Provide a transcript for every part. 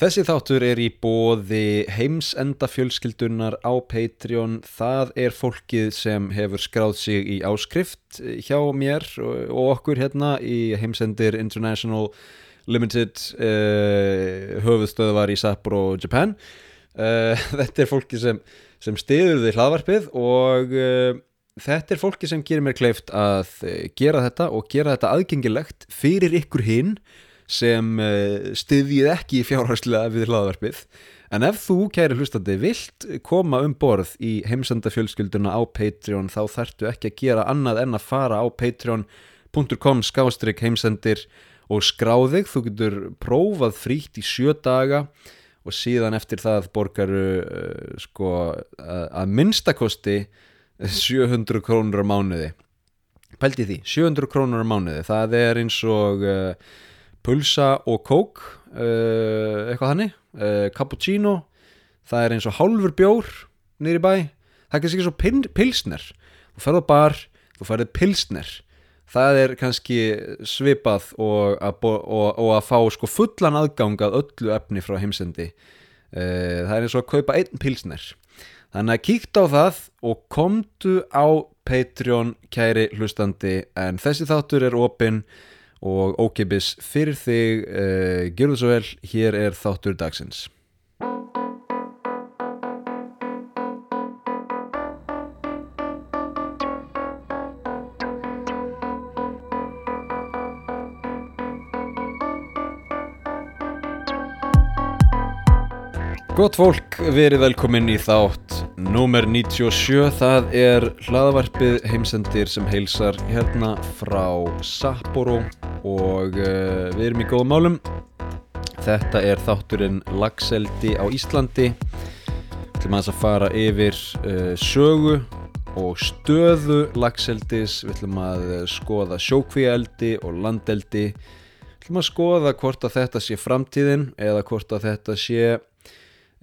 Þessi þáttur er í bóði heimsenda fjölskyldunar á Patreon. Það er fólkið sem hefur skráð sig í áskrift hjá mér og okkur hérna í heimsendir International Limited uh, höfuðstöðvar í Sapporo, Japan. Uh, þetta er fólkið sem, sem stiður við hlaðvarpið og uh, þetta er fólkið sem gerir mér kleift að gera þetta og gera þetta aðgengilegt fyrir ykkur hinn sem stiðjið ekki fjárhagslega við hlaðvarpið. En ef þú, kæri hlustandi, vilt koma um borð í heimsendafjölskylduna á Patreon þá þartu ekki að gera annað en að fara á patreon.com skástrík heimsendir og skráðið, þú getur prófað frítt í sjö daga og síðan eftir það borgaru uh, sko að minnstakosti 700 krónur á mánuði. Pælti því, 700 krónur á mánuði. Það er eins og uh, pulsa og kók uh, eitthvað hannig uh, cappuccino, það er eins og hálfur bjór nýri bæ. Það er kannski eins og pilsner. Þú ferð á bar, þú ferðið pilsner. Það er kannski svipað og að, og, og að fá sko fullan aðgang að öllu efni frá heimsendi. Uh, það er eins og að kaupa einn pilsner. Þannig að kíkt á það og komdu á Patreon kæri hlustandi en þessi þáttur er opinn og ókipis fyrir þig uh, gerðu svo vel, hér er þáttur dagsins. Gott fólk, verið velkomin í þátt Númer 97, það er hlaðvarpið heimsendir sem heilsar hérna frá Sapporo og uh, við erum í góðum málum. Þetta er þátturinn Lagseldi á Íslandi. Við ætlum að fara yfir uh, sögu og stöðu lagseldis. Við ætlum að skoða sjókvíaldi og landeldi. Við ætlum að skoða hvort að þetta sé framtíðin eða hvort að þetta sé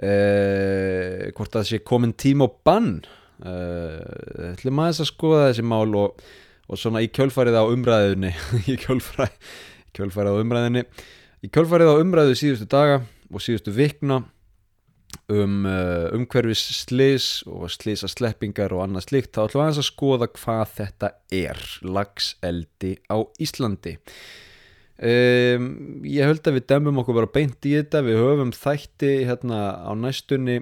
eh, hvort það sé komin tím og bann eh, ætlum aðeins að skoða þessi mál og, og svona í kjölfarið á umræðinni í kjölfarið, kjölfarið á umræðinni í kjölfarið á umræðu síðustu daga og síðustu vikna um uh, umhverfis slis og slisa sleppingar og annað slikt þá ætlum við aðeins að skoða hvað þetta er lagseldi á Íslandi. Um, ég held að við demum okkur bara beint í þetta við höfum þætti hérna á næstunni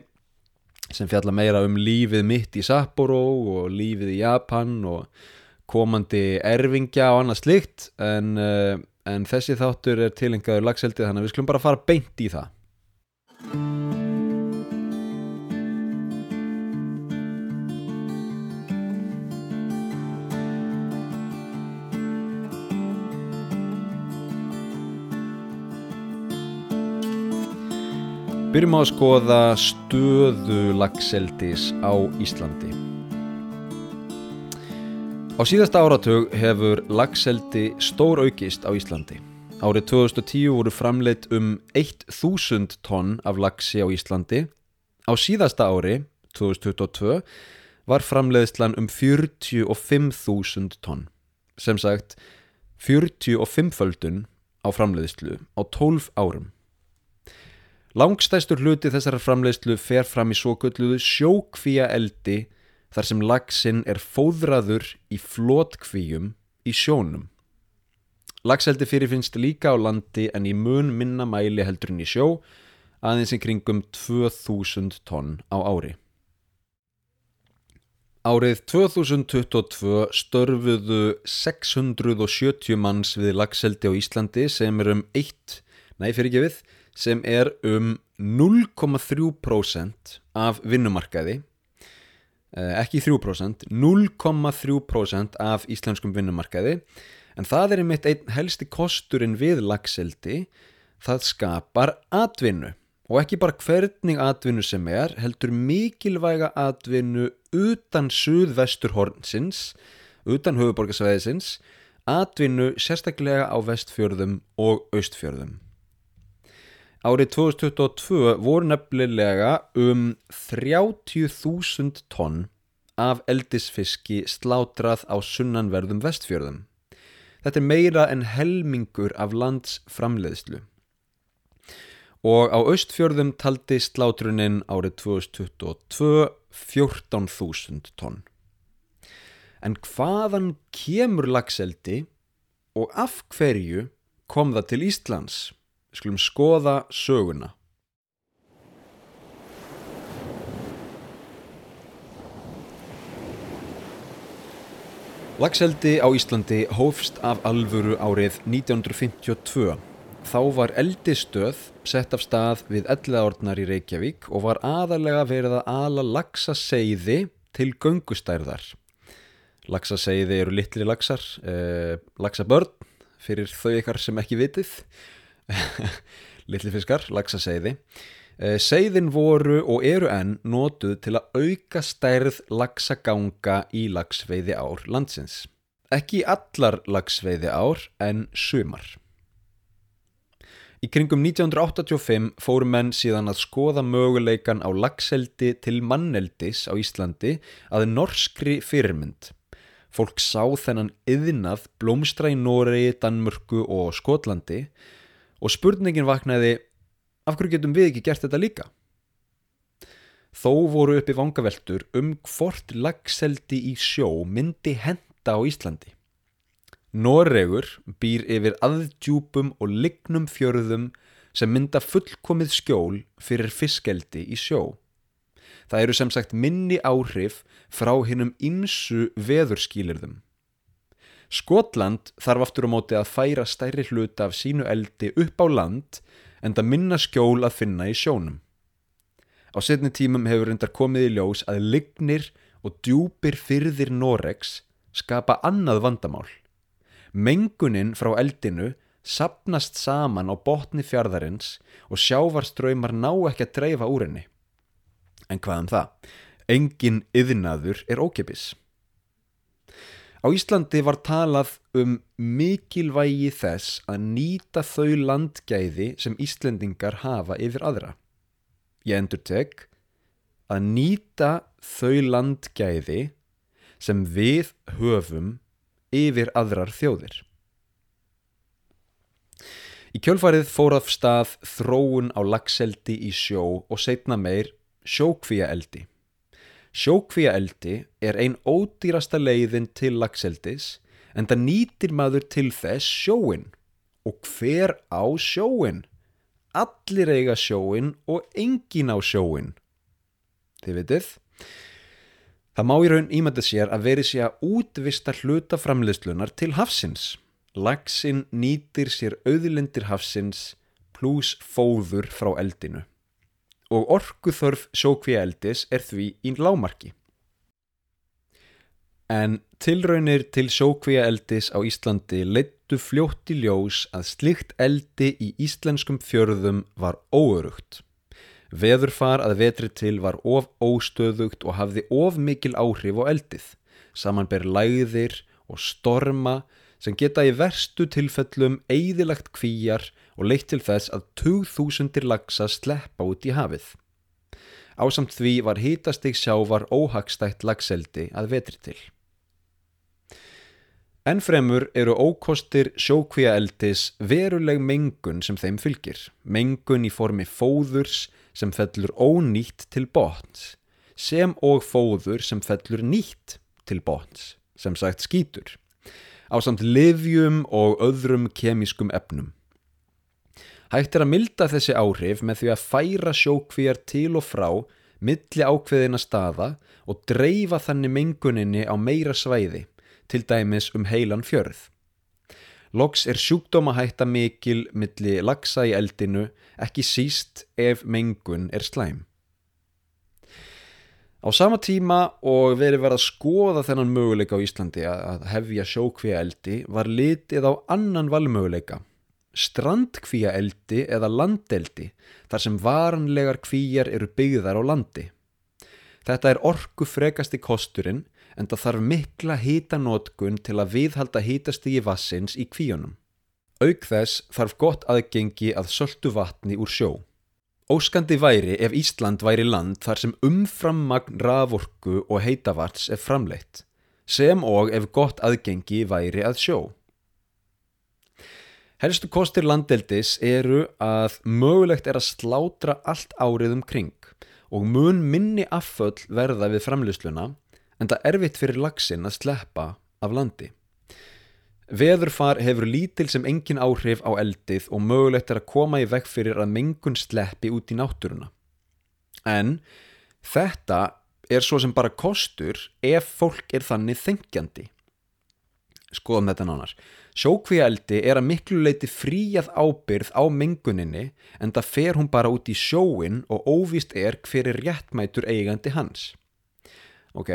sem fjalla meira um lífið mitt í Sapporo og lífið í Japan og komandi erfingja og annað slikt en, uh, en þessi þáttur er tilengaður lagseldið þannig að við skulum bara fara beint í það Byrjum á að skoða stöðu lagseldis á Íslandi. Á síðasta áratug hefur lagseldi stór aukist á Íslandi. Árið 2010 voru framleitt um 1000 tonn af lagsi á Íslandi. Á síðasta ári, 2022, var framleiðslan um 45.000 tonn. Sem sagt, 45 földun á framleiðslu á 12 árum. Langstæstur hluti þessara framleiðslu fer fram í svo gölluðu sjókvíja eldi þar sem lagsinn er fóðraður í flótkvíjum í sjónum. Lagseldi fyrirfinnst líka á landi en í mun minna mæli heldur en í sjó aðeins í kringum 2000 tonn á ári. Árið 2022 störfuðu 670 manns við lagseldi á Íslandi sem er um 1, nei fyrir ekki við, sem er um 0,3% af vinnumarkaði ekki 3% 0,3% af íslenskum vinnumarkaði. En það er einmitt einn helsti kosturinn við lagseldi það skapar atvinnu. Og ekki bara hvernig atvinnu sem er heldur mikilvæga atvinnu utan suðvestur hornsins utan höfuborgarsvæðisins atvinnu sérstaklega á vestfjörðum og austfjörðum Árið 2022 voru nefnilega um 30.000 tonn af eldisfiski slátrað á sunnanverðum vestfjörðum. Þetta er meira en helmingur af lands framleiðslu. og á austfjörðum taldi slátruninn árið 2022 14.000 tonn. En hvaðan kemur lagseldi og af hverju kom það til Íslands? Skulum skoða söguna. Lagseldi á Íslandi hófst af alvöru árið 1952. Þá var eldistöð sett af stað við elleðordnar í Reykjavík og var aðalega verið að ala lagsaseiði til göngustærðar. Lagsaseiði eru litli lagsar, eh, lagsabörn fyrir þau ykkar sem ekki vitið, litli fiskar, lagsaseiði. Eh, seiðin voru og eru enn notuð til að auka stærð lagsaganga í lagsveiði ár landsins. Ekki allar lagsveiði ár en sumar. Í kringum 1985 fóru menn síðan að skoða möguleikan á lagseldi til manneldis á Íslandi að norskri fyrirmynd. Fólk sá þennan yðnað blómstra í Noregi, Danmörku og Skotlandi og spurningin vaknaði af hverju getum við ekki gert þetta líka? Þó voru uppi vangaveltur um hvort lagseldi í sjó myndi henda á Íslandi. Noregur býr yfir aðdjúpum og lignum fjörðum sem mynda fullkomið skjól fyrir fiskeldi í sjó. Það eru sem sagt minni áhrif frá hinnum insu veðurskýlirðum. Skotland þarf aftur á móti að færa stærri hluta af sínu eldi upp á land en það minna skjól að finna í sjónum. Á setni tímum hefur reyndar komið í ljós að lignir og djúpir fyrðir Noregs skapa annað vandamál. Mengunin frá eldinu sapnast saman á botni fjardarins og sjávarströymar ná ekki að dreifa úr henni. En hvað um það? Engin yðnaður er ókipis. Á Íslandi var talað um mikilvægi þess að nýta þau landgæði sem Íslendingar hafa yfir aðra. Ég endur tek að nýta þau landgæði sem við höfum yfir aðrar þjóðir. Í kjölfarið fór af stað þróun á lagseldi í sjó og setna meir sjókvíaeldi. Sjókvíaeldi er ein ódýrasta leiðin til lagseldis en það nýtir maður til þess sjóin. Og hver á sjóin? Allir eiga sjóin og engin á sjóin. Þið vitið? Það má í raun ímynda sér að veri sér að útvista hluta framleiðslunar til hafsins. Lagsinn nýtir sér auðlindir hafsins pluss fóður frá eldinu. Og orkuþörf sjókvíaeldis er því í lámarki. En tilraunir til sjókvíaeldis á Íslandi leittu fljótt í ljós að slikt eldi í íslenskum fjörðum var óörugt. Veðurfar að vetri til var of óstöðugt og hafði of mikil áhrif á eldið, samanber læðir og storma sem geta í verstu tilfellum eigðilagt kvíjar og leitt til þess að 2000 lagsa sleppa út í hafið. Ásamt því var hítastig sjávar óhagstætt lagseldi að vetri til. Ennfremur eru ókostir sjókvíaeldis veruleg mengun sem þeim fylgir, mengun í formi fóðurs sem fellur ónýtt til botns, sem og fóður sem fellur nýtt til botns, sem sagt skítur, á samt livjum og öðrum kemískum efnum. Hægt er að milda þessi áhrif með því að færa sjókvíjar til og frá milli ákveðina staða og dreifa þannig menguninni á meira svæði til dæmis um heilan fjörð. Loks er sjúkdómahætta mikil milli lagsa í eldinu ekki síst ef mengun er slæm. Á sama tíma og verið verið að skoða þennan möguleika á Íslandi að hefja sjókvíaeldi var litið á annan valmöguleika, strandkvíaeldi eða landeldi þar sem varanlegar kvíjar eru byggðar á landi. Þetta er orgu frekasti kosturinn en það þarf mikla hítanótkun til að viðhalda hítastígi vassins í kvíunum. Auk þess þarf gott aðgengi að söldu vatni úr sjó. Óskandi væri ef Ísland væri land þar sem umframmagn raforku og heitavarts er framleitt, sem og ef gott aðgengi væri að sjó. Helstu kostir landeldis eru að mögulegt er að slátra allt árið um kring og mun minni afföll verða við framlýsluna en það er erfitt fyrir lagsin að sleppa af landi. Veðurfar hefur lítil sem engin áhrif á eldið og mögulegt er að koma í veg fyrir að mengun sleppi út í náttúruna. En þetta er svo sem bara kostur ef fólk er þannig þengjandi. Skoðum þetta nánar. Sjókvíaldi er að miklu leiti fríjað ábyrð á menguninni en það fer hún bara út í sjóin og óvist er hver er réttmætur eigandi hans. Ok,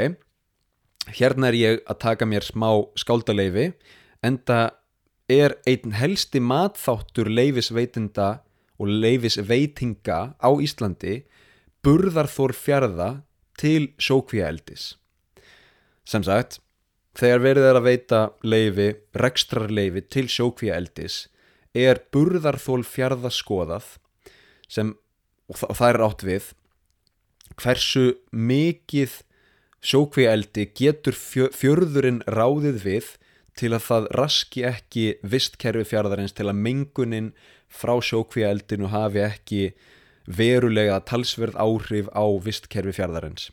hérna er ég að taka mér smá skáldaleifi en það er einn helsti matþáttur leifisveitinda og leifisveitinga á Íslandi burðarþór fjörða til sjókvíaeldis. Sem sagt, Þegar verið er að veita leifi, rekstrarleifi til sjókvíaeldis er burðarþól fjárðaskoðað sem, og það er átt við, hversu mikið sjókvíaeldi getur fjörðurinn ráðið við til að það raski ekki vistkerfi fjárðarins til að mengunin frá sjókvíaeldinu hafi ekki verulega talsverð áhrif á vistkerfi fjárðarins.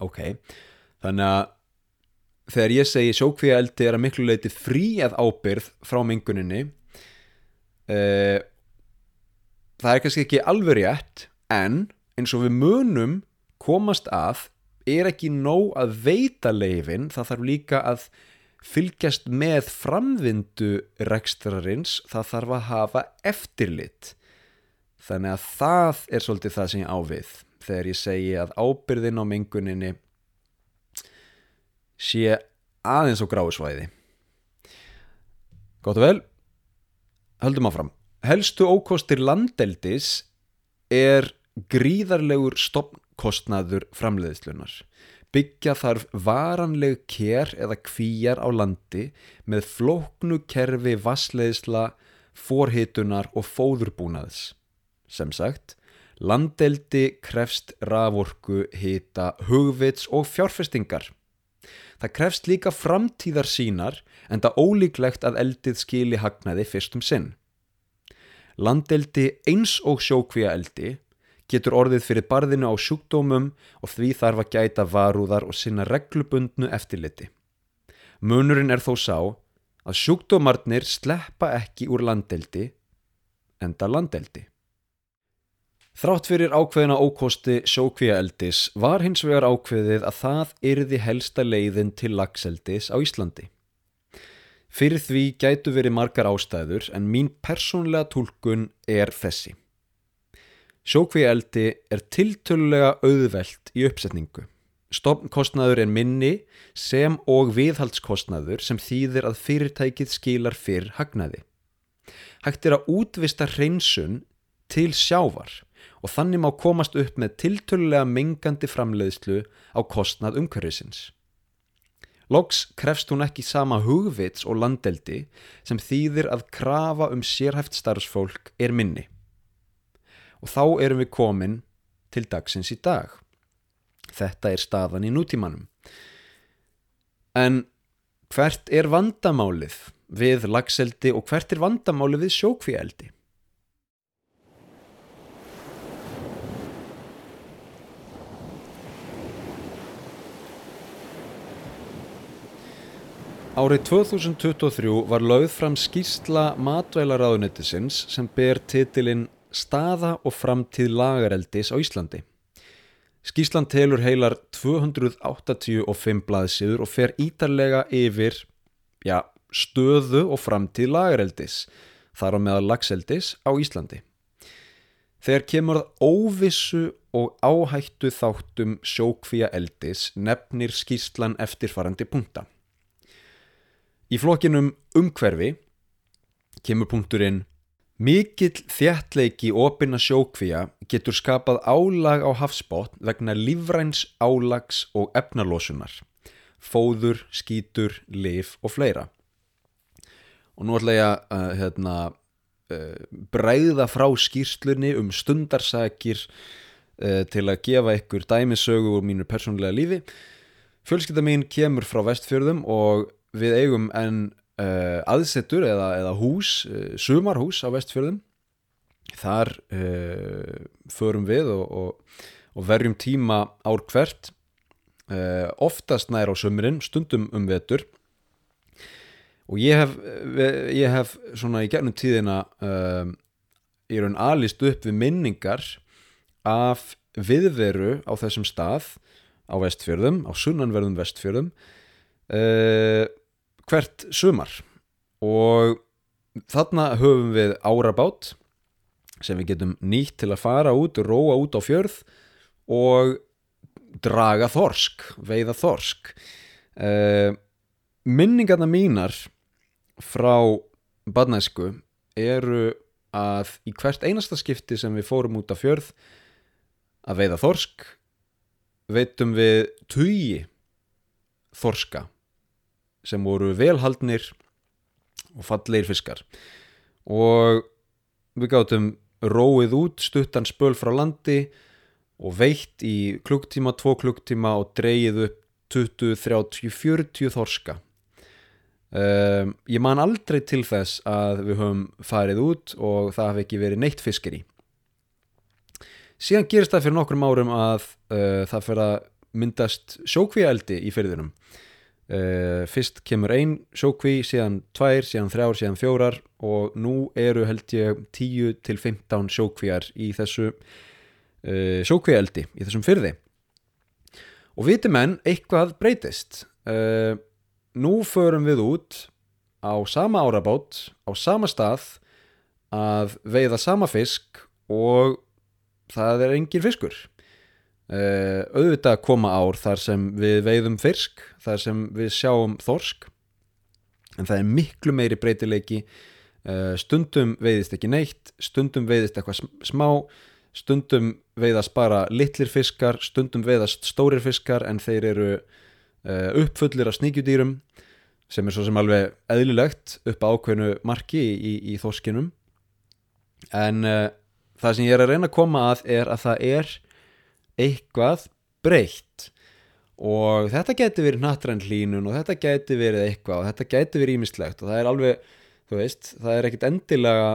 Ok, þannig að þegar ég segi sjókvíaeldi er að miklu leiti fríað ábyrð frá menguninni uh, það er kannski ekki alveg rétt en eins og við munum komast að er ekki nóg að veita leifin það þarf líka að fylgjast með framvindu rekstrarins það þarf að hafa eftirlit. Þannig að það er svolítið það sem ég ávið þegar ég segi að ábyrðin á menguninni sé aðeins á gráðsvæði Gótt og vel höldum áfram. Helstu ókostir landeldis er gríðarlegur stopnkostnaður framleiðslunar byggja þarf varanleg kér eða kvíjar á landi með flóknu kerfi vassleiðsla, forhitunar og fóðurbúnaðs. Sem sagt landeldi krefst raforku, hita, hugvits og fjárfestingar Það krefst líka framtíðar sínar en það ólíklegt að eldið skili hagnaði fyrstum sinn. Landeldi eins og sjókvíaeldi getur orðið fyrir barðinu á sjúkdómum og því þarf að gæta varúðar og sinna reglubundnu eftirliti. Munurinn er þó sá að sjúkdómarnir sleppa ekki úr landeldi enda landeldi. Þrátt fyrir ákveðina ókosti sjókvíaeldis var hins vegar ákveðið að það yrði helsta leiðin til lagseldis á Íslandi. Fyrir því gætu verið margar ástæður en mín persónlega tólkun er þessi. Sjókvíaeldi er tiltölulega auðvelt í uppsetningu. Stofnkostnaður er minni sem og viðhaldskostnaður sem þýðir að fyrirtækið skilar fyrr hagnaði. Hægt er að útvista hreinsun til sjávar og þannig má komast upp með tiltölulega mengandi framleiðslu á kostnað umhverfisins. Loks krefst hún ekki sama hugvits og landeldi sem þýðir að krafa um sérhæft starfsfólk er minni. Og þá erum við komin til dagsins í dag. Þetta er staðan í nútímanum. En hvert er vandamálið við lagseldi og hvert er vandamálið við sjókvíeldi? Árið 2023 var lögð fram skýrsla matvælaráðunettisins sem ber titilinn Staða og framtíð lagareldis á Íslandi. Skýrslan telur heilar 285 blaðsíður og fer ítarlega yfir ja, stöðu og framtíð lagareldis, þar á meðal lagseldis á Íslandi. Þegar kemur það óvissu og áhættu þáttum sjókvíja eldis nefnir skýrslan eftirfarandi punkta. Í flokkinum umhverfi kemur punkturinn Mikill þjættleiki opina sjókvíja getur skapað álag á hafsbót vegna lífræns álags og efnalósunar, fóður, skítur, lif og fleira. Og nú ætla ég að hérna, uh, bræða frá skýrslunni um stundarsakir uh, til að gefa ykkur dæmisögu úr mínu persónlega lífi. Fjölskylda mín kemur frá vestfjörðum og við eigum en uh, aðsetur eða, eða hús, uh, sumarhús á vestfjörðum. Þar uh, förum við og, og, og verjum tíma ár hvert. Oftast nær á sömurinn, stundum um vetur. Og ég hef, ég hef svona í gernum tíðina uh, í raun alist upp við minningar af viðveru á þessum stað á vestfjörðum, á sunnanverðum vestfjörðum. Uh, hvert sumar. Og þarna höfum við árabát sem við getum nýtt til að fara út róa út á fjörð og draga þorsk, veiða þorsk. Uh, minningarna mínar frá badnæsku eru að í hvert einasta skipti sem við fórum út af fjörð að veiða þorsk veitum við tugi þorska sem voru velhaldnir og falleir fiskar. Og við gáttum róið út stuttan spöl frá landi og veitt í klukktíma, tvo klukktíma og dreyið upp 20, 30, 40 þorska. Um, ég man aldrei til þess að við höfum farið út og það hafi ekki verið neitt fiskir í síðan gerist það fyrir nokkrum árum að uh, það fyrir að myndast sjókvíaldi í fyrðinum uh, fyrst kemur ein sjókví síðan tvær, síðan þrjár, síðan fjórar og nú eru held ég 10 til 15 sjókvíjar í þessu uh, sjókvíaldi í þessum fyrði og viti menn, eitthvað breytist. Uh, nú förum við út á sama árabát á sama stað að veiða sama fisk og það er engin fiskur uh, auðvitað koma ár þar sem við veiðum fisk þar sem við sjáum þorsk en það er miklu meiri breytileiki. Uh, stundum veiðist ekki neitt stundum veiðist eitthvað smá stundum veiðast bara litlir fiskar stundum veiðast stórir fiskar en þeir eru uh, uppfullir af sníkjudýrum sem er svo sem alveg eðlilegt upp á ákveðnu marki í, í, í þorskinum. En það sem ég er að reyna að koma að er að það er eitthvað breytt. Og þetta getur verið nattræn hlínun og þetta getur verið eitthvað og þetta getur verið ímislegt og það er alveg, þú veist, það er ekkit endilega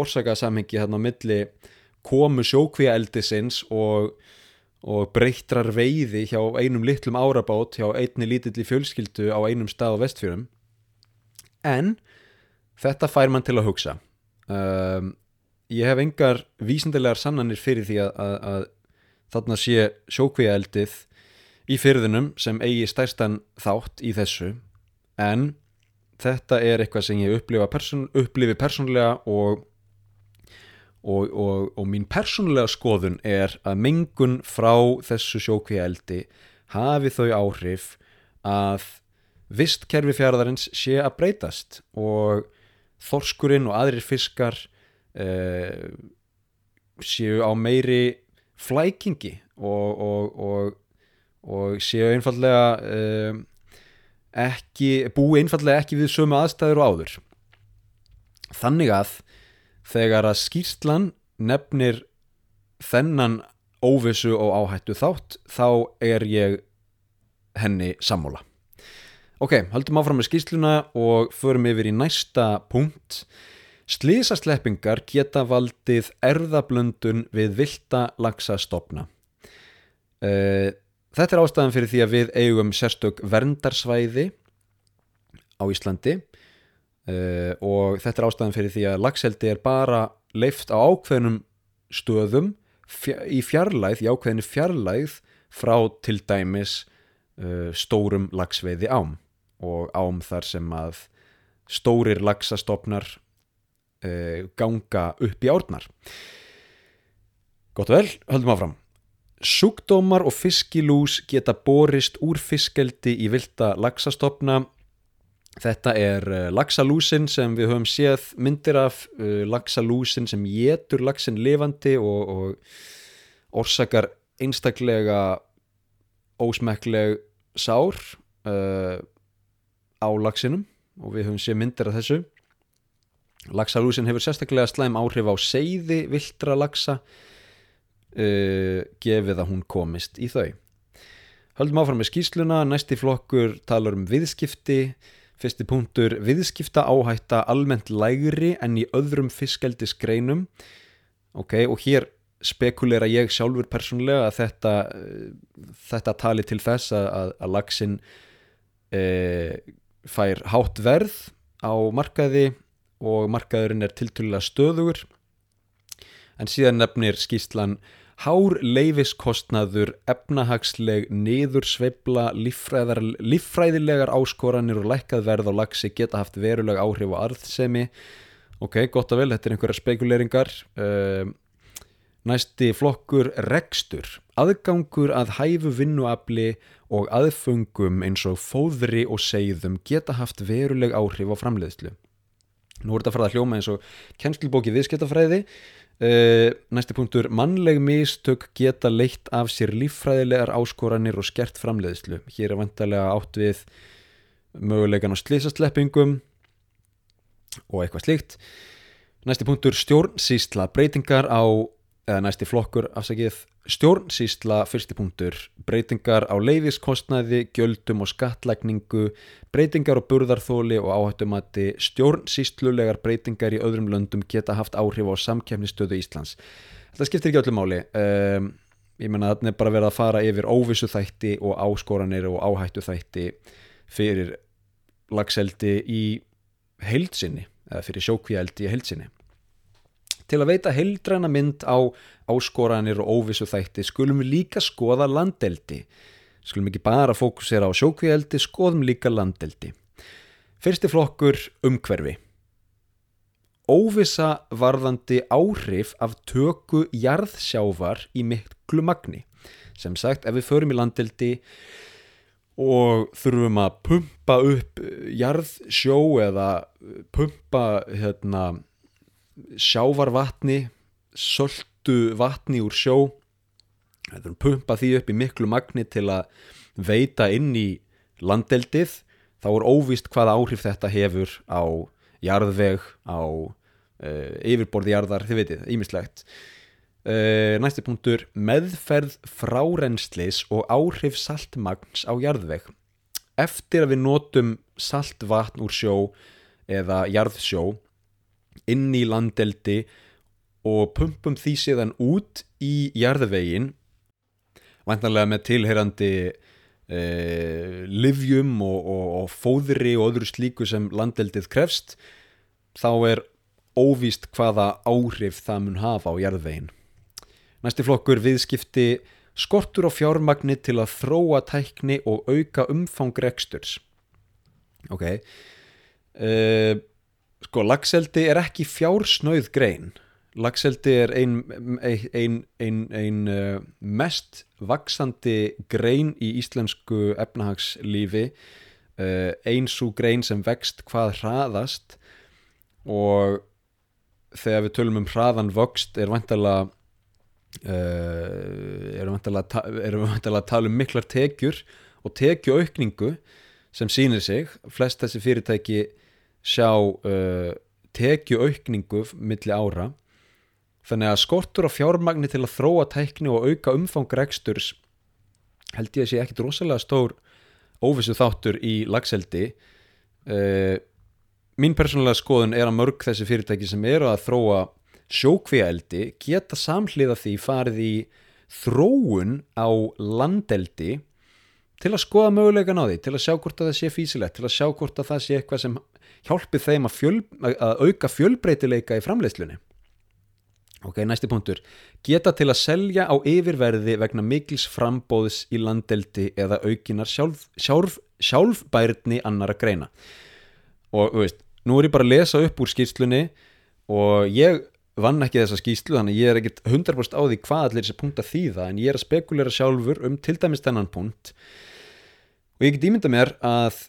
orsakasamhengi hérna á milli komu sjókvíaeldisins og, og breyttrar veiði hjá einum litlum árabát hjá einni lítilli fjölskyldu á einum stað á vestfjörum en þetta fær mann til að hugsa. Um, ég hef engar vísindilegar sannanir fyrir því að, að, að þarna sé sjókvíaeldið í fyrðunum sem eigi stærstan þátt í þessu. En þetta er eitthvað sem ég upplifa person, upplifi persónlega og, og, og, og mín persónlega skoðun er að mengun frá þessu sjókvíaeldi hafi þau áhrif að vistkerfi fjaraðarins sé að breytast og þorskurinn og aðrir fiskar uh, séu á meiri flækingi og, og, og, og séu einfallega uh, ekki, búi einfallega ekki við sömu aðstæður og áður. Þannig að þegar að skýrslan nefnir þennan óvissu og áhættu þátt þá er ég henni sammóla ok, haldum áfram með skýrsluna og förum yfir í næsta punkt Slísasleppingar geta valdið erðablöndun við vilda lagsastofna. Uh, þetta er ástæðan fyrir því að við eigum sérstök verndarsvæði á Íslandi uh, og þetta er ástæðan fyrir því að lagseldi er bara leift á ákveðnum stöðum í fjarlæð, í ákveðinu fjarlæð frá til dæmis uh, stórum lagsveiði ám og ám þar sem að stórir lagsastofnar uh, ganga upp í árnar. Gott og vel, höldum áfram. Sjúkdómar og fiskilús geta borist úr fiskeldi í vilda laxastofna. Þetta er uh, laxalúsin sem við höfum séð myndir af uh, laxalúsin sem getur laxin lifandi og, og orsakar einstaklega ósmekleg sár uh, á laxinum og við höfum séð myndir af þessu Laxalúsin hefur sérstaklega slæm áhrif á seiði viltra laxa uh, gefið að hún komist í þau. Höldum áfram með skýsluna, næsti flokkur talar um viðskipti, Fyrsti punktur, viðskipta áhætta almennt lægri en í öðrum fiskeldisgreinum. Ok, og hér spekulera ég sjálfur persónulega að þetta, þetta tali til þess að, að lagsin e, fær hátt verð á markaði og markaðurinn er tilturlega stöðugur. En síðan nefnir skýslan Hár leifiskostnaður, efnahagsleg, niður sveibla, líffræðilegar áskoranir og lækkað verð á lagsi geta haft veruleg áhrif á arðsemi. Ok, gott og vel, þetta er einhverja spekuleringar. Uh, næsti flokkur rekstur. Aðgangur að hæfu vinnuafli og aðfungum eins og fóðri og segðum geta haft veruleg áhrif á framleiðslu. Nú er þetta að fara að hljóma eins og kennslubóki viðskiptafræði. Uh, næsti punktur, mannleg mistök geta leitt af sér líffræðilegar áskoranir og skert framleiðslu. Hér er vantarlega átt við mögulegan á slísastleppingum og eitthvað slíkt. Næsti punktur, stjórnsýsla, breytingar á, eða næsti flokkur afsakið, stjórnsýsla, fyrsti punktur, breytingar á leifiskostnaði, gjöldum og skatlækningu, breytingar á burðarþóli og áhættumati, stjórnsýslulegar breytingar í öðrum löndum geta haft áhrif á samkjæfnistöðu Íslands. Þetta skiptir ekki öllum máli. Um, ég menna þetta er bara verið að fara yfir óvissu þætti og áskoranir og áhættu þætti fyrir lagseldi í heilsinni, eða fyrir sjókvíaldi í heilsinni. Til að veita heildræna mynd á áskoranir og óvissu þætti skulum við líka skoða landeldi. Skulum ekki bara fókusera á sjókvíaldi, skoðum líka landeldi. Fyrsti flokkur umhverfi. Óvissa varðandi áhrif af töku jarðsjávar í miklu magni. Sem sagt, ef við förum í landeldi og þurfum að pumpa upp jarðsjó eða pumpa hérna sjávarvatni söldu vatni úr sjó. Það er pumpa því upp í miklu magni til að veita inn í landeldið. Þá er óvist hvaða áhrif þetta hefur á jarðveg á uh, yfirborðjarðar þið veitir, ímislegt uh, næsti punktur meðferð frárenslis og áhrif saltmagns á jarðveg. Eftir að við notum saltvatn úr sjó eða jarðsjó inn í landeldi og pumpum því síðan út í jarðvegin vantanlega með tilherandi eh, livjum og, og, og fóðri og öðru slíku sem landeldið krefst þá er óvíst hvaða áhrif það mun hafa á jarðvegin næsti flokkur viðskipti skortur á fjármagni til að þróa tækni og auka umfang reksturs. Ok uh, Sko, lagseldi er ekki fjársnauð grein. Lagseldi er ein, ein, ein, ein uh, mest vaksandi grein í íslensku efnahagslífi, uh, eins og grein sem vext hvað hraðast og þegar við tölum um hraðan vöxt er vantilega uh, erum vantilega að tala um miklar tekjur og tekjuaukningu sem sýnir sig, flest þessi fyrirtæki sjá uh, tekju aukningu milli ára. Þannig að skortur á fjármagni til að þróa tækni og auka umfang reksturs held ég að sé ekkit rosalega stór óvissu þáttur í lagseldi uh, mín persónulega skoðun er að mörg þessi fyrirtæki sem eru að þróa sjókvíaeldi geta samhliða því farið í þróun á landeldi til að skoða mögulegan á því, til að sjá hvort að það sé físilegt, til að sjá hvort að það sé eitthvað sem hjálpi þeim að, fjöl, að auka fjölbreytileika í framleiðslunni. Ok, næsti punktur. Geta til að selja á yfirverði vegna mikils frambóðs í landeldi eða aukinar sjálf, sjálf, sjálfbærni annara greina. Og, veist, nú er ég bara að lesa upp úr skýrslunni og ég vann ekki þessa skýslu þannig ég er ekkit 100% á því hvað allir þessi punkt að þýða en ég er að spekulera sjálfur um til dæmis þennan punkt og ég get ímynda mér að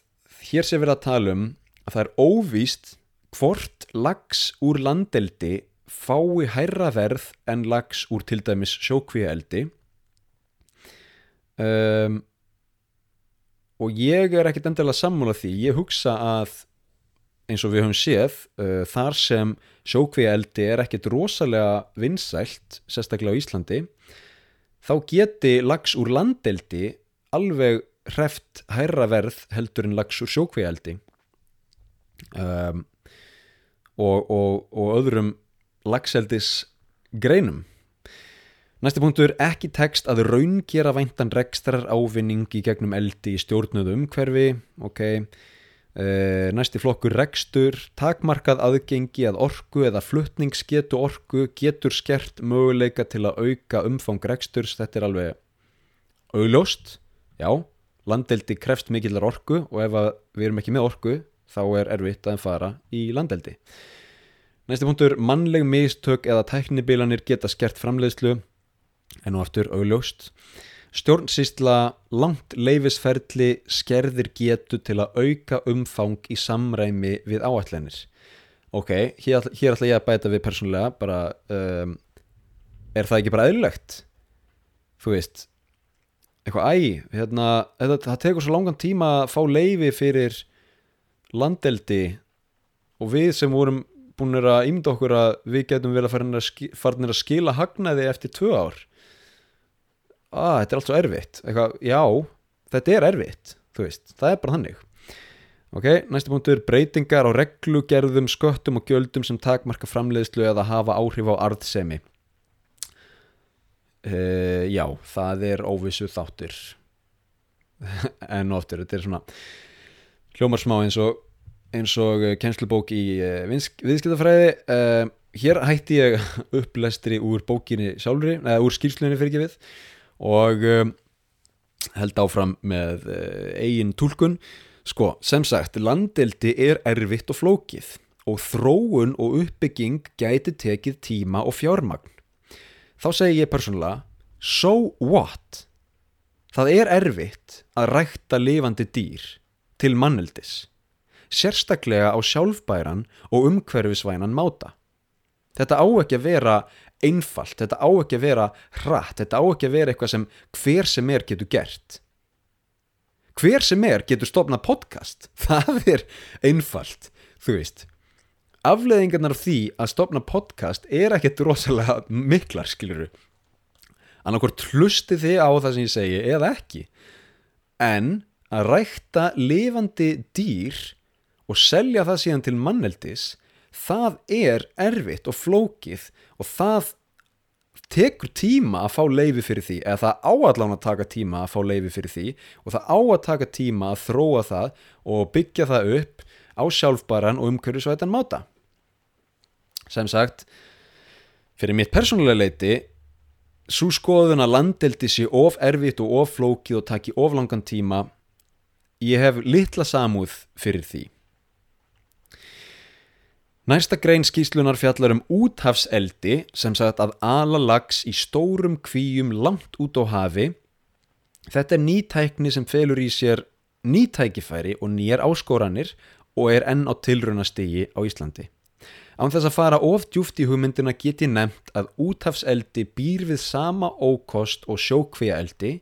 hér sé verið að tala um að það er óvíst hvort lags úr landeldi fái hærra verð en lags úr til dæmis sjókvíaeldi. Um, og ég er ekkit endilega sammála því, ég hugsa að eins og við höfum séð uh, þar sem sjókvíaeldi er ekkit rosalega vinsælt sérstaklega á Íslandi þá geti lags úr landeldi alveg hreft hærra verð heldur en lags úr sjókvíaeldi. Um, og, og, og öðrum lagseldis greinum Næsti punktur, ekki tekst að raungera væntan rekstrar ávinning í gegnum eldi í stjórnuðu umhverfi, ok. Uh, næsti flokkur rekstur, takmarkað aðgengi að orku eða fluttningsgetu orku getur skert möguleika til að auka umfang reksturs, þetta er alveg augljóst, já, landeldi krefst mikillar orku og ef við erum ekki með orku þá er erfitt að fara í landeldi. Næsti punktur, mannleg mistök eða tæknibilanir geta skert framleiðslu. En nú aftur augljóst. Stjórnsýsla langt leifisferðli skerðir getu til að auka umfang í samræmi við áallenir ok, hér, hér ætla ég að bæta við persónulega bara um, er það ekki bara eðlilegt? Þú veist eitthvað æg hérna, það tekur svo langan tíma að fá leifi fyrir landeldi og við sem vorum búin að ímda okkur að við getum vel að fara að skila hagnaði eftir tvö ár. Að þetta er allt svo erfitt. Eitthvað, já, þetta er erfitt veist, það er bara þannig. Ok, næstu punktur, breytingar á reglugerðum, sköttum og gjöldum sem takmarka framleiðslu eða hafa áhrif á arðsemi uh, já, það er óvissu þáttur. En oftur, þetta er svona hljómar smá eins og eins og kennslubók í uh, viðskiptafræði. Uh, hér hætti ég upplestri úr bókinni sjálfri, eða úr skýrslunni fyrir ekki við og um, held áfram með eigin tólkun sko, sem sagt, landeldi er erfitt og flókið og þróun og uppbygging gæti tekið tíma og fjármagn þá segi ég persónulega so what? Það er erfitt að rækta lifandi dýr til manneldis sérstaklega á sjálfbæran og umhverfisvænan máta. Þetta á ekki að vera einfalt, þetta á ekki að vera hratt, þetta á ekki að vera eitthvað sem hver sem er getur gert. Hver sem er getur stopnað podcast, það er einfalt, þú veist afleðingarnar af því að stopna podcast er ekkert rosalega miklar, skiluru annarkort hlusti þið á það sem ég segi eða ekki. En að rækta lifandi dýr og selja það síðan til manneldis það er erfitt og flókið og það tekur tíma að fá leifi fyrir því eða það áallan að taka tíma að fá leifi fyrir því og það á að taka tíma að þróa það og byggja það upp á sjálfbaran og umhverfisvætan máta sem sagt fyrir mitt persónulega leiti svo skoðun að landeldi sé of erfitt og of flókið og taki of langan tíma ég hef litla samúð fyrir því Næsta grein skýslunar fjallar um úthafseldi sem sagt að ala lags í stórum kvíum langt út á hafi. Þetta er nýtækni sem felur í sér nýtækifæri og nýjar áskoranir og er enn á tilrunastigi á Íslandi. Án þess að fara of djúft í hugmyndina geti nefnt að úthafseldi býr við sama ókost og sjókvíaeldi,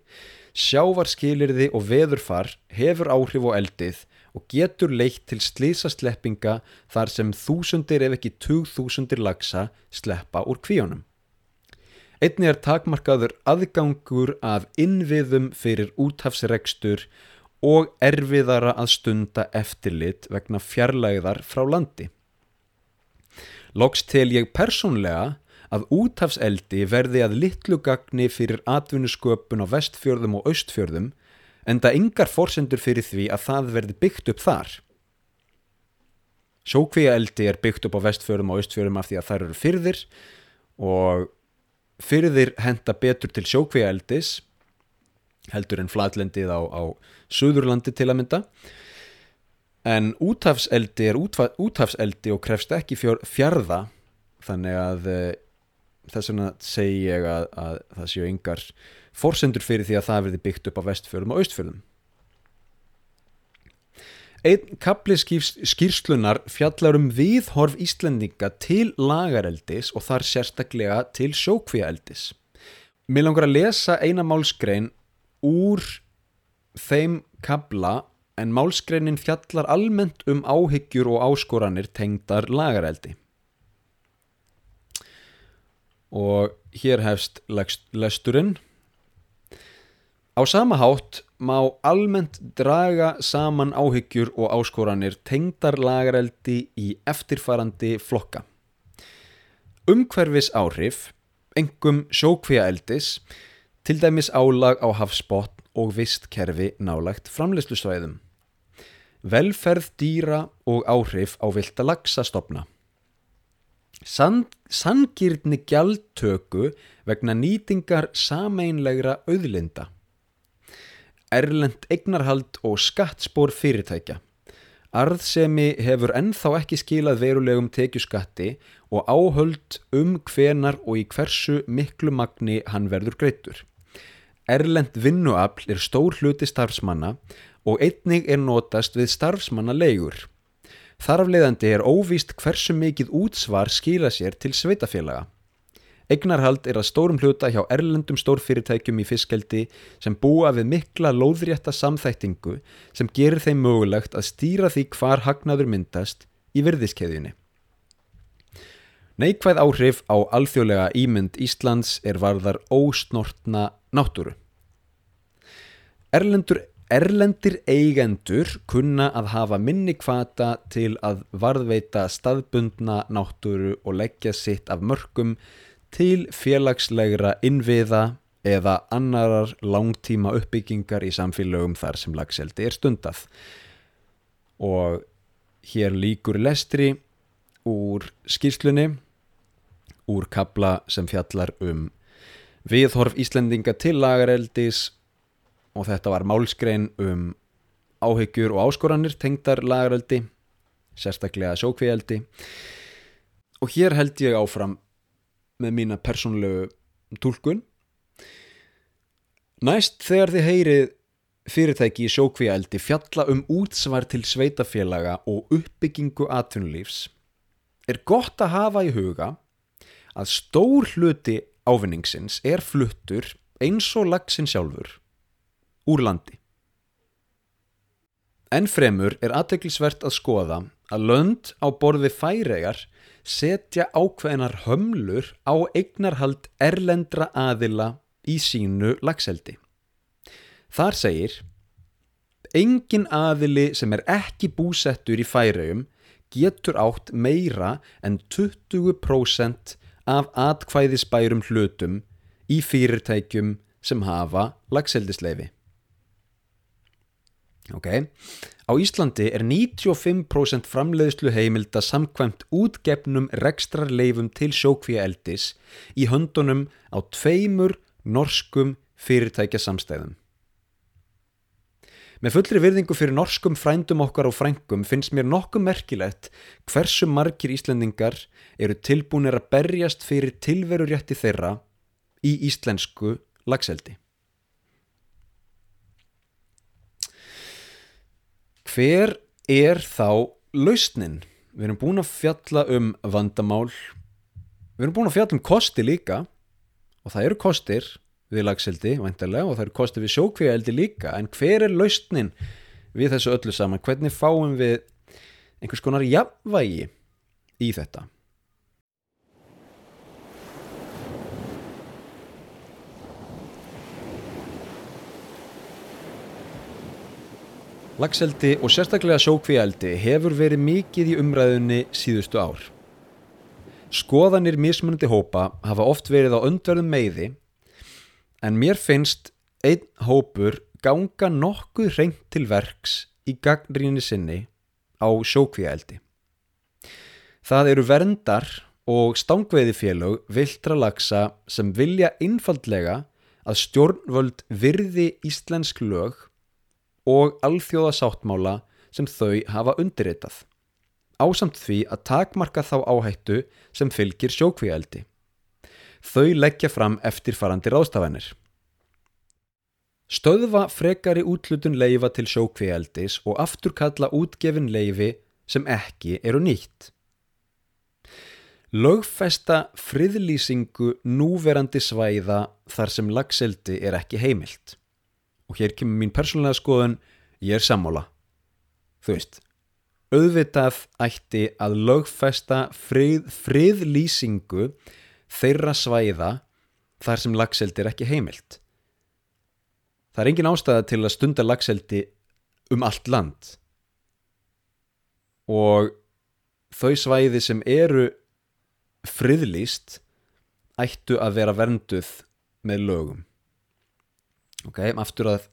sjávarskilirði og veðurfar hefur áhrif á eldið og getur leitt til slísasleppinga þar sem þúsundir ef ekki tugþúsundir lagsa sleppa úr kvíunum. Einni er takmarkaður aðgangur af innviðum fyrir úthafsregstur og erfiðara að stunda eftirlit vegna fjarlæðar frá landi. Loks tel ég persónlega að úthafseldi verði að litlu gagni fyrir atvinnusköpun á vestfjörðum og austfjörðum en það yngar forsendur fyrir því að það verði byggt upp þar. Sjókvíaeldi er byggt upp á vestfjörum og austfjörum af því að þær eru fyrðir og fyrðir henda betur til sjókvíaeldis heldur en flatlendið á, á Suðurlandi til að mynda en úthafseldi er úthafseldi og krefst ekki fjarða þannig að eh, þess vegna segi ég að, að það séu yngar forsendur fyrir því að það verði byggt upp á vestfjörðum og austfjörðum. Einn kapli skýrslunar fjallar um viðhorf Íslendinga til lagareldis og þar sérstaklega til sjókvíaeldis. Mér langar að lesa eina málskrein úr þeim kabla en málskreinin fjallar almennt um áhyggjur og áskoranir tengdar lagareldi. Og hér hefst lesturinn Á sama hátt má almennt draga saman áhyggjur og áskoranir tengdar lagareldi í eftirfarandi flokka. Umhverfis áhrif, engum sjókvíaeldis, til dæmis álag á hafsbót og vistkerfi nálagt framleyslusvæðum. Velferð dýra og áhrif á vilda lagsastofna. San, sangirni gjaldtöku vegna nýtingar sameinlegra auðlinda. Erlend eignarhald og skattspór fyrirtækja. Arðsemi hefur ennþá ekki skilað verulegum tekjuskatti og áhöld um hvenar og í hversu miklu magni hann verður greittur. Erlend vinnuafl er stór hluti starfsmanna og einnig er notast við starfsmanna leigur. Þarfleðandi er óvíst hversu mikið útsvar skila sér til sveitafélaga. Egnarhald er að stórum hluta hjá erlendum stórfyrirtækjum í fiskeldi sem búa við mikla lóðrétta samþæktingu sem gerir þeim mögulegt að stýra því hvar hagnaður myndast í virðiskeiðinni. Neikvæð áhrif á alþjóðlega ímynd Íslands er varðar ósnortna náttúru. Erlendur Erlendir eigendur kunna að hafa minni kvata til að varðveita staðbundna náttúru og leggja sitt af mörgum til félagslegra innviða eða annarar langtíma uppbyggingar í samfélögum þar sem lagseldi er stundað. Og hér líkur lestri úr skýrslunni, úr kabla sem fjallar um viðhorf Íslendinga til lagareldis og þetta var málskrein um áhyggjur og áskoranir tengdar lagaröldi sérstaklega sjókvíaldi og hér held ég áfram með mína persónlegu tólkun næst þegar þið heyrið fyrirtæki í sjókvíaldi fjalla um útsvar til sveitafélaga og uppbyggingu atvinnulífs er gott að hafa í huga að stór hluti ávinningsins er fluttur eins og lagsin sjálfur úr landi. Ennfremur er aðteglisvert að skoða að lönd á borði færegar setja ákveðinar hömlur á eignarhald erlendra aðila í sínu lagseldi. Þar segir, engin aðili sem er ekki búsettur í færegjum getur átt meira en 20% af atkvæðisbærum hlutum í fyrirtækjum sem hafa lagseldisleifi. Okay. Á Íslandi er 95% framleiðslu heimilda samkvæmt útgefnum rekstrarleifum til sjókvíaeldis í höndunum á tveimur norskum fyrirtækja samstæðum. Með fullri virðingu fyrir norskum frændum okkar og frængum finnst mér nokkuð merkilegt hversu margir Íslendingar eru tilbúinir að berjast fyrir tilverurétti þeirra í íslensku lagseldi. Hver er þá lausnin? Við erum búin að fjalla um vandamál við erum búin að fjalla um kosti líka og það eru kostir við lagseldi vantarlega og það eru kostir við sjókvíaeldi líka en hver er lausnin við þessu öllu saman? Hvernig fáum við einhvers konar jafnvægi í þetta? Lagseldi og sérstaklega sjókvíaldi hefur verið mikið í umræðunni síðustu ár. Skoðanir mismunandi hópa hafa oft verið á öndverðum meiði en mér finnst einn hópur ganga nokkuð reynd til verks í gagnrýni sinni á sjókvíaldi. Það eru verndar og stángveiði félög viltra lagsa sem vilja einfaldlega að stjórnvöld virði íslensk lög og alþjóða sáttmála sem þau hafa undirritað. Ásamt því að takmarka þá áhættu sem fylgir sjókvíældi. Þau leggja fram eftirfarandi ráðstafanir. Stöðva frekari útlutun leifa til sjókvíældis og afturkalla útgefin leifi sem ekki eru nýtt. Lögfesta friðlýsingu núverandi svæða þar sem lagseldi er ekki heimilt og hér kemur mín persónulega skoðun ég er sammála. Þú veist auðvitað ætti að lögfesta frið, friðlýsingu þeirra svæða þar sem lagseldi er ekki heimilt. Það er engin ástæða til að stunda lagseldi um allt land. Og þau svæði sem eru friðlýst ættu að vera vernduð með lögum ok, aftur að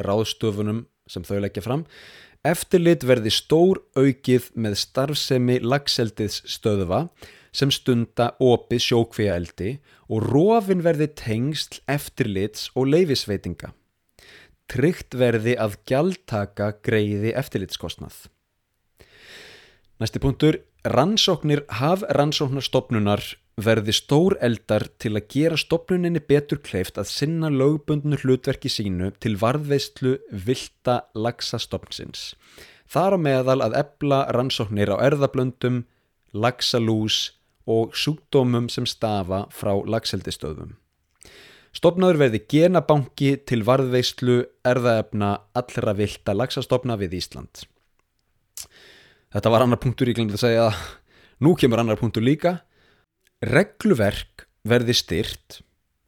ráðstöfunum sem þau leggja fram. Eftirlit verði stór aukið með starfsemi lagseldiðs stöðva sem stunda opið sjókvíaeldi og rófin verði tengsl eftirlits og leifisveitinga tryggt verði að gjaldtaka greiði eftirlitskostnað. Næsti punktur, rannsóknir haf rannsóknarstofnunar verði stór eldar til að gera stopnuninni betur kleift að sinna lögbundnu hlutverki sínu til varðveistlu vilda lagsastofnsins. Þar á meðal að ebla rannsóknir á erðablöndum, lagsalús og sjúkdómum sem stafa frá lagseldistöðum. Stopnaður verði genabanki til varðveistlu erðaefna allra vilda lagsastofna við Ísland. Þetta var annar punktur ég glemdi að segja að nú kemur annar punktur líka regluverk verði styrt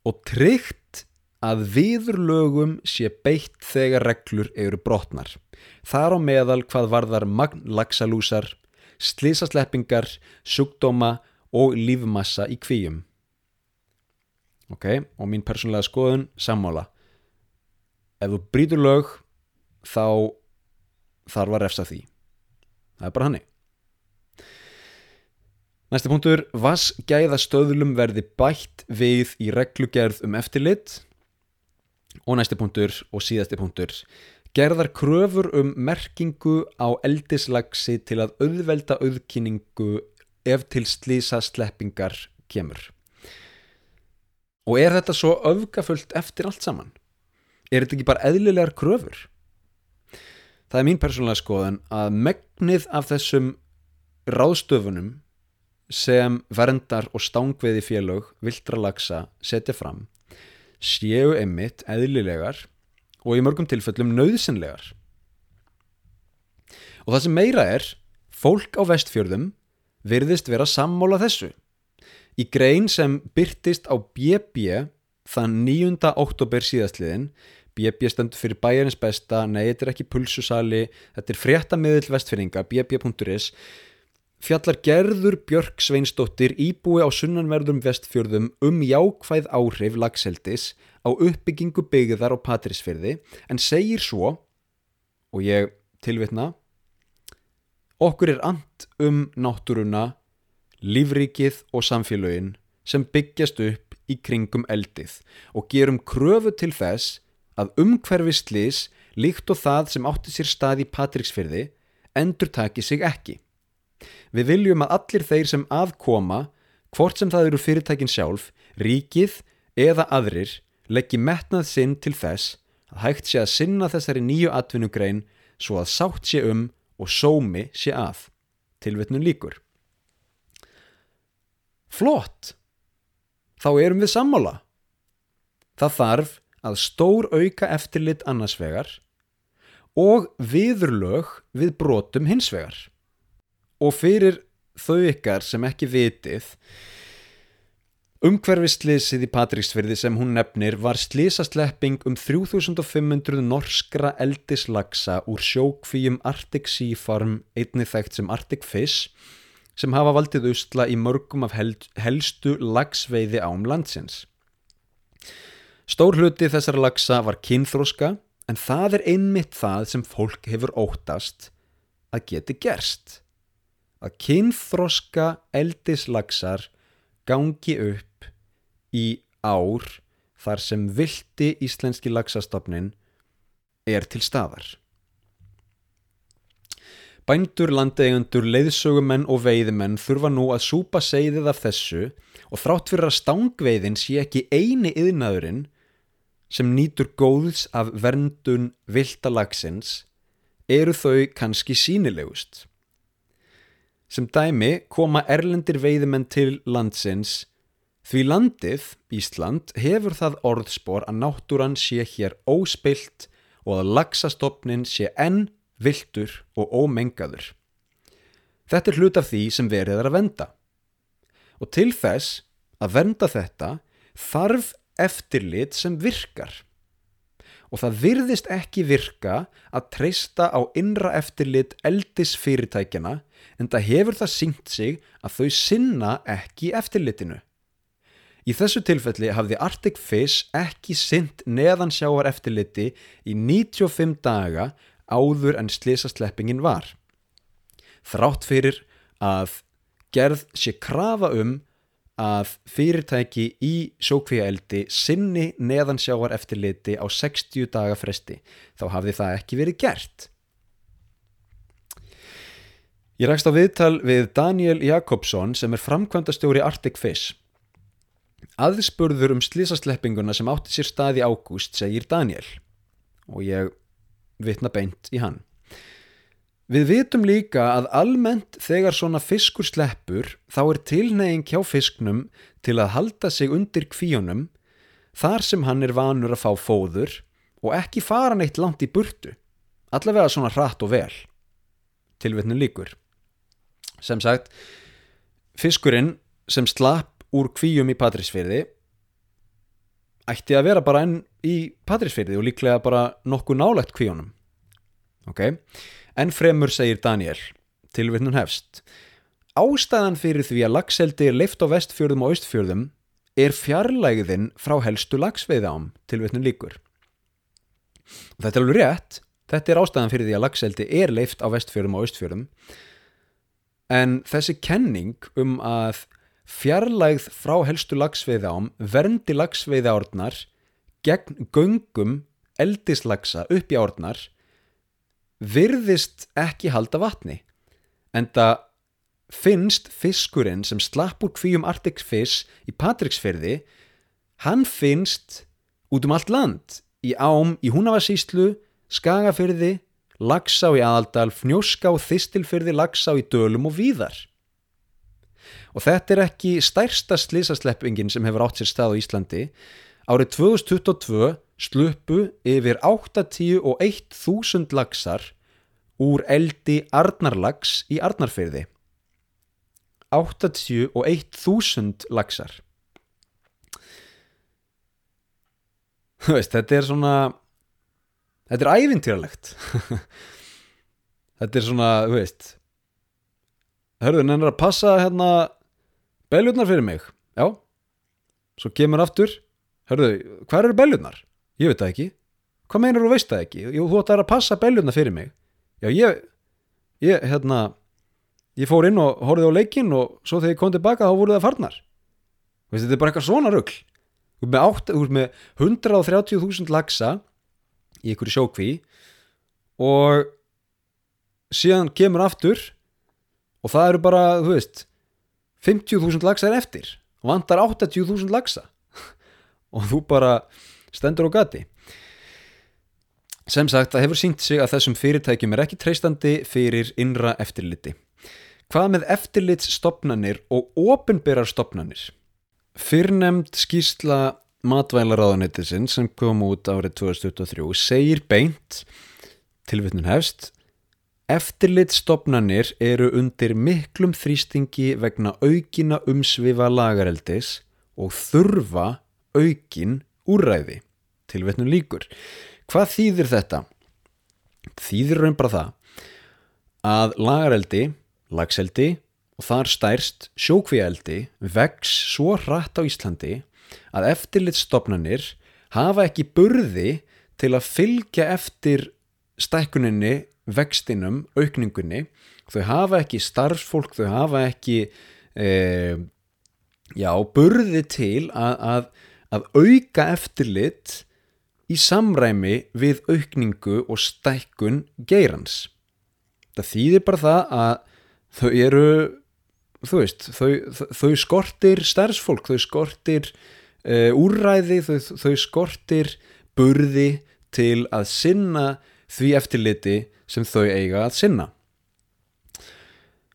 og tryggt að viðurlögum sé beitt þegar reglur eru brotnar. Þar á meðal hvað varðar magnlagsalúsar, slísasleppingar, sjúkdóma og lífmassa í kvíum. Ok, og mín persónlega skoðun sammála. Ef þú brítur lög, þá þarf að refsa því. Það er bara hannig. Næsti punktur, vassgæðastöðlum verði bætt við í reglugerð um eftirlit og næsti punktur og síðasti punktur, gerðar kröfur um merkingu á eldislagsi til að auðvelda auðkynningu ef til slísa sleppingar kemur. Og er þetta svo öfgafullt eftir allt saman? Er þetta ekki bara eðlilegar kröfur? Það er mín persónulega skoðan að megnið af þessum ráðstöfunum sem verndar og stángveði félög vildra lagsa setja fram séu emitt eðlilegar og í mörgum tilfellum nöðsynlegar. Og það sem meira er, fólk á vestfjörðum virðist vera sammála þessu. Í grein sem byrtist á BB þann 9. oktober síðastliðin, BB stendur fyrir bæjarins besta, nei þetta er ekki pulsusali, þetta er fréttamiðil vestfjörðinga, bb.is, fjallar gerður Björk Sveinsdóttir íbúi á sunnanverðum vestfjörðum um jákvæð áhrif lagseldis á uppbyggingu byggðar á Patrísfyrði en segir svo, og ég tilvitna, okkur er and um náttúruna, lífrikið og samfélögin sem byggjast upp í kringum eldið og gerum kröfu til þess að umhverfi slís líkt og það sem átti sér stað í Patrísfyrði endur taki sig ekki. Við viljum að allir þeir sem aðkoma, hvort sem það eru fyrirtækin sjálf, ríkið eða aðrir, leggji metnað sinn til þess að hægt sé að sinna þessari nýju atvinnugrein svo að sátt sé um og sómi sé að. Tilvetnum líkur. Flott! Þá erum við sammála. Það þarf að stór auka eftirlit annarsvegar og viðurlög við brotum hinsvegar og fyrir þau ykkar sem ekki vitið umhverfisliðsið í Patríksfyrði sem hún nefnir var slísaslepping um 3500 norskra eldislagsa úr sjókvíum Arctic Sea Farm einni þekkt sem Arctic Fish sem hafa valdið usla í mörgum af helstu lagsveiði ám landsins. Stór hluti þessar lagsa var kynþróska en það er einmitt það sem fólk hefur óttast að geti gerst að kynþroska eldislagsar gangi upp í ár þar sem vildi íslenski lagsastofnin er til staðar. Bændur, landeigundur, leiðsögumenn og veiðimenn þurfa nú að súpa segðið af þessu og þrátt fyrir að stángveiðin sé ekki eini yðnaðurinn sem nýtur góðs af verndun viltalagsins eru þau kannski sínilegust. Sem dæmi koma erlendir veiðimenn til landsins því landið, Ísland, hefur það orðspor að náttúran sé hér óspilt og að lagsastofnin sé enn viltur og ómengaður. Þetta er hlut af því sem verið er að venda. Og til þess að venda þetta þarf eftirlit sem virkar. Og það virðist ekki virka að treysta á innra eftirlit eldis fyrirtækjana en það hefur það syngt sig að þau sinna ekki eftirlitinu. Í þessu tilfelli hafði Arctic Fish ekki synt neðansjáar eftirliti í 95 daga áður en slísasleppingin var. Þrátt fyrir að gerð sé krafa um að fyrirtæki í sjókvíaeldi sinni neðansjáar eftirliti á 60 daga fresti þá hafði það ekki verið gert. Ég rækst á viðtal við Daniel Jakobsson sem er framkvæmdastjóri Arctic Fish. Aðspurður um slísasleppinguna sem átti sér stað í ágúst segir Daniel og ég vitna beint í hann. Við vitum líka að almennt þegar svona fiskur sleppur þá er tilneying hjá fisknum til að halda sig undir kvíunum þar sem hann er vanur að fá fóður og ekki fara neitt langt í burtu, allavega svona hratt og vel. Tilvetnum líkur. Sem sagt, fiskurinn sem slapp úr kvíum í Patrísfyrði ætti að vera bara enn í Patrísfyrði og líklega bara nokkuð nálegt kvíunum. Ok? En fremur segir Daniel, tilvittnum hefst, ástæðan fyrir því að lagseldi er leift á vestfjörðum og austfjörðum er fjarlægðin frá helstu lagsveiðám, tilvittnum líkur. Og þetta er alveg rétt, þetta er ástæðan fyrir því að lagseldi er leift á vestfjörðum og austfjörðum, en þessi kenning um að fjarlægð frá helstu lagsveiðám verndi lagsveiðárnar gegn göngum eldislagsa upp í árnar virðist ekki halda vatni en það finnst fiskurinn sem slapp úr kvíum Arctic Fish í Patricksferði hann finnst út um allt land í ám í Húnavarsíslu, Skagafyrði Lagsá í Aðaldal, Fnjóská, Þistilfyrði, Lagsá í Dölum og Víðar. Og þetta er ekki stærsta slísasleppingin sem hefur átt sér stað á Íslandi árið 2022 sluppu yfir 80 og 1000 lagsar úr eldi Arnarlags í Arnarfyrði. 80 og 1000 lagsar. Þú veist, þetta er svona, þetta er ævintýralegt. þetta er svona, þú veist, hörðu, nennir að passa hérna beljurnar fyrir mig. Já, svo kemur aftur, hörðu, hvað eru beljurnar? Ég veit það ekki. Hvað meinar þú veist það ekki? Jú, þú ætti að passa beljurna fyrir mig. Já, ég, ég, hérna, ég fór inn og horfið á leikin og svo þegar ég kom tilbaka þá voru það farnar. Veist, þetta er bara eitthvað svona rugg. Þú ert með, með 130.000 lagsa í ykkur sjókví og síðan kemur aftur og það eru bara, þú veist, 50.000 lagsar eftir og vantar 80.000 lagsa og þú bara stendur á gati. Sem sagt það hefur sínt sig að þessum fyrirtækjum er ekki treystandi fyrir innra eftirliti. Hvað með eftirlitsstopnanir og ofinberar stopnanir fyrrnemd skýrsla matvælaráðanettisinn sem kom út árið 2023 segir beint tilvittnun hefst Eftirlitstopnanir eru undir miklum þrýstingi vegna aukina umsvifa lagareldis og þurfa aukin úrræði. Tilvetnum líkur hvað þýðir þetta? þýðir raun bara það að lagareldi lagseldi og þar stærst sjókvíaldi vex svo hratt á Íslandi að eftirlitstofnanir hafa ekki burði til að fylgja eftir stækkuninni, vextinum, aukningunni. Þau hafa ekki starfsfólk, þau hafa ekki e, já, burði til að, að að auka eftirlit í samræmi við aukningu og stækkun geirans. Það þýðir bara það að þau eru, þú veist, þau, þau skortir stærðsfólk, þau skortir uh, úrræði, þau, þau skortir burði til að sinna því eftirliti sem þau eiga að sinna.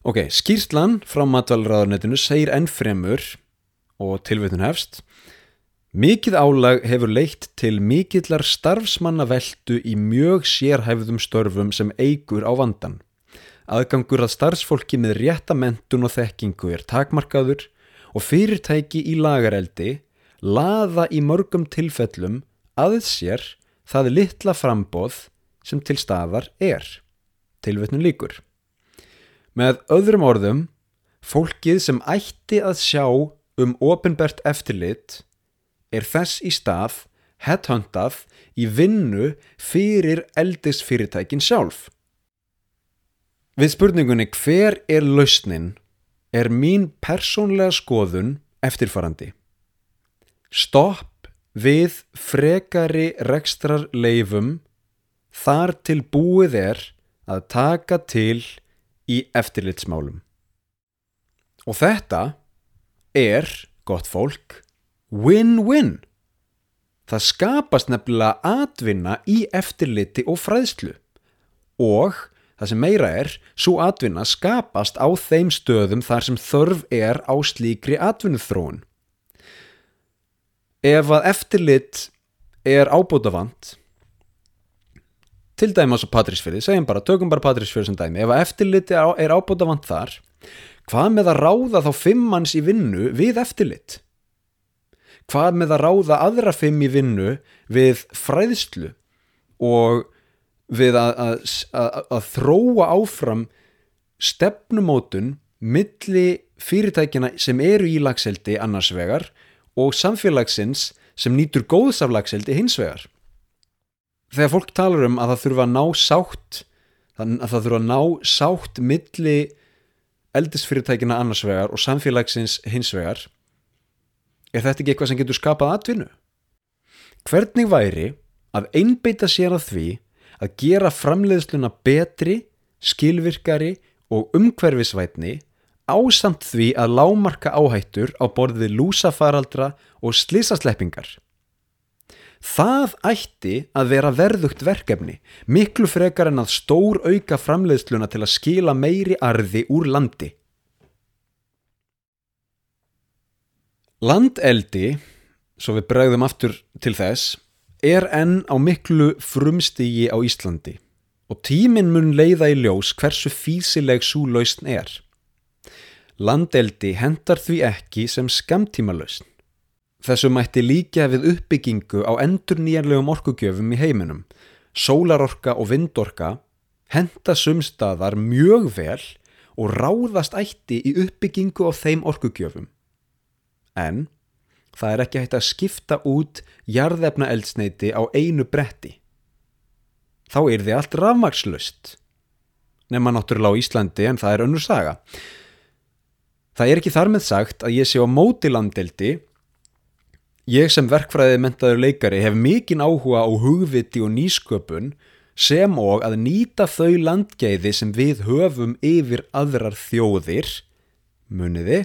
Ok, skýrslan frá matvalraðarnetinu segir ennfremur og tilvætun hefst Mikið álag hefur leitt til mikillar starfsmannaveldu í mjög sérhæfðum störfum sem eigur á vandan. Aðgangur að starfsfólki með réttamentun og þekkingu er takmarkaður og fyrirtæki í lagareldi laða í mörgum tilfellum aðeins sér það litla frambóð sem til staðar er. Tilvetnum líkur. Með öðrum orðum, fólkið sem ætti að sjá um ofinbert eftirlit er þess í stað headhuntað í vinnu fyrir eldisfyrirtækin sjálf. Við spurningunni hver er lausnin er mín persónlega skoðun eftirfarandi. Stopp við frekari rekstrar leifum þar til búið er að taka til í eftirlitsmálum. Og þetta er, gott fólk, win-win. Það skapast nefnilega atvinna í eftirliti og fræðslu og það sem meira er, svo atvinna skapast á þeim stöðum þar sem þörf er á slíkri atvinnuþróun. Ef að eftirlit er ábútafant, til dæmi á Patrísfjörði, segjum bara, tökum bara Patrísfjörði sem dæmi, ef að eftirlit er ábútafant þar, hvað með að ráða þá fimm manns í vinnu við eftirlit? Hvað með að ráða aðra fimm í vinnu við fræðslu og við að, að, að, að þróa áfram stefnumótun milli fyrirtækina sem eru í lagseldi annars vegar og samfélagsins sem nýtur góðs af lagseldi hins vegar. Þegar fólk talar um að það þurfa að ná sátt að það þurfa að ná sátt milli eldisfyrirtækina annars vegar og samfélagsins hins vegar er þetta ekki eitthvað sem getur skapað atvinnu? Hvernig væri að einbeita sér að því að gera framleiðsluna betri, skilvirkari og umhverfisvætni ásamt því að lámarka áhættur á borðið lúsafaraldra og slísasleppingar. Það ætti að vera verðugt verkefni, miklu frekar en að stór auka framleiðsluna til að skila meiri arði úr landi. Landeldi, svo við bregðum aftur til þess, er enn á miklu frumstígi á Íslandi og tíminn mun leiða í ljós hversu físileg svo lausn er. Landeldi hendar því ekki sem skamtíma lausn. Þessu mætti líka við uppbyggingu á endur nýjanlegum orkugjöfum í heiminum. Sólarorka og vindorka henda sumstaðar mjög vel og ráðast ætti í uppbyggingu á þeim orkugjöfum en það er ekki hægt að skipta út jarðefna eldsneiti á einu bretti. Þá er þið allt rafmakslust. Nefna náttúrulega á Íslandi en það er önnur saga. Það er ekki þar með sagt að ég sé á móti landeldi. Ég sem verkfræðið mentaður leikari hef mikinn áhuga á hugviti og nýsköpun sem og að nýta þau landgeiði sem við höfum yfir aðrar þjóðir, muniði,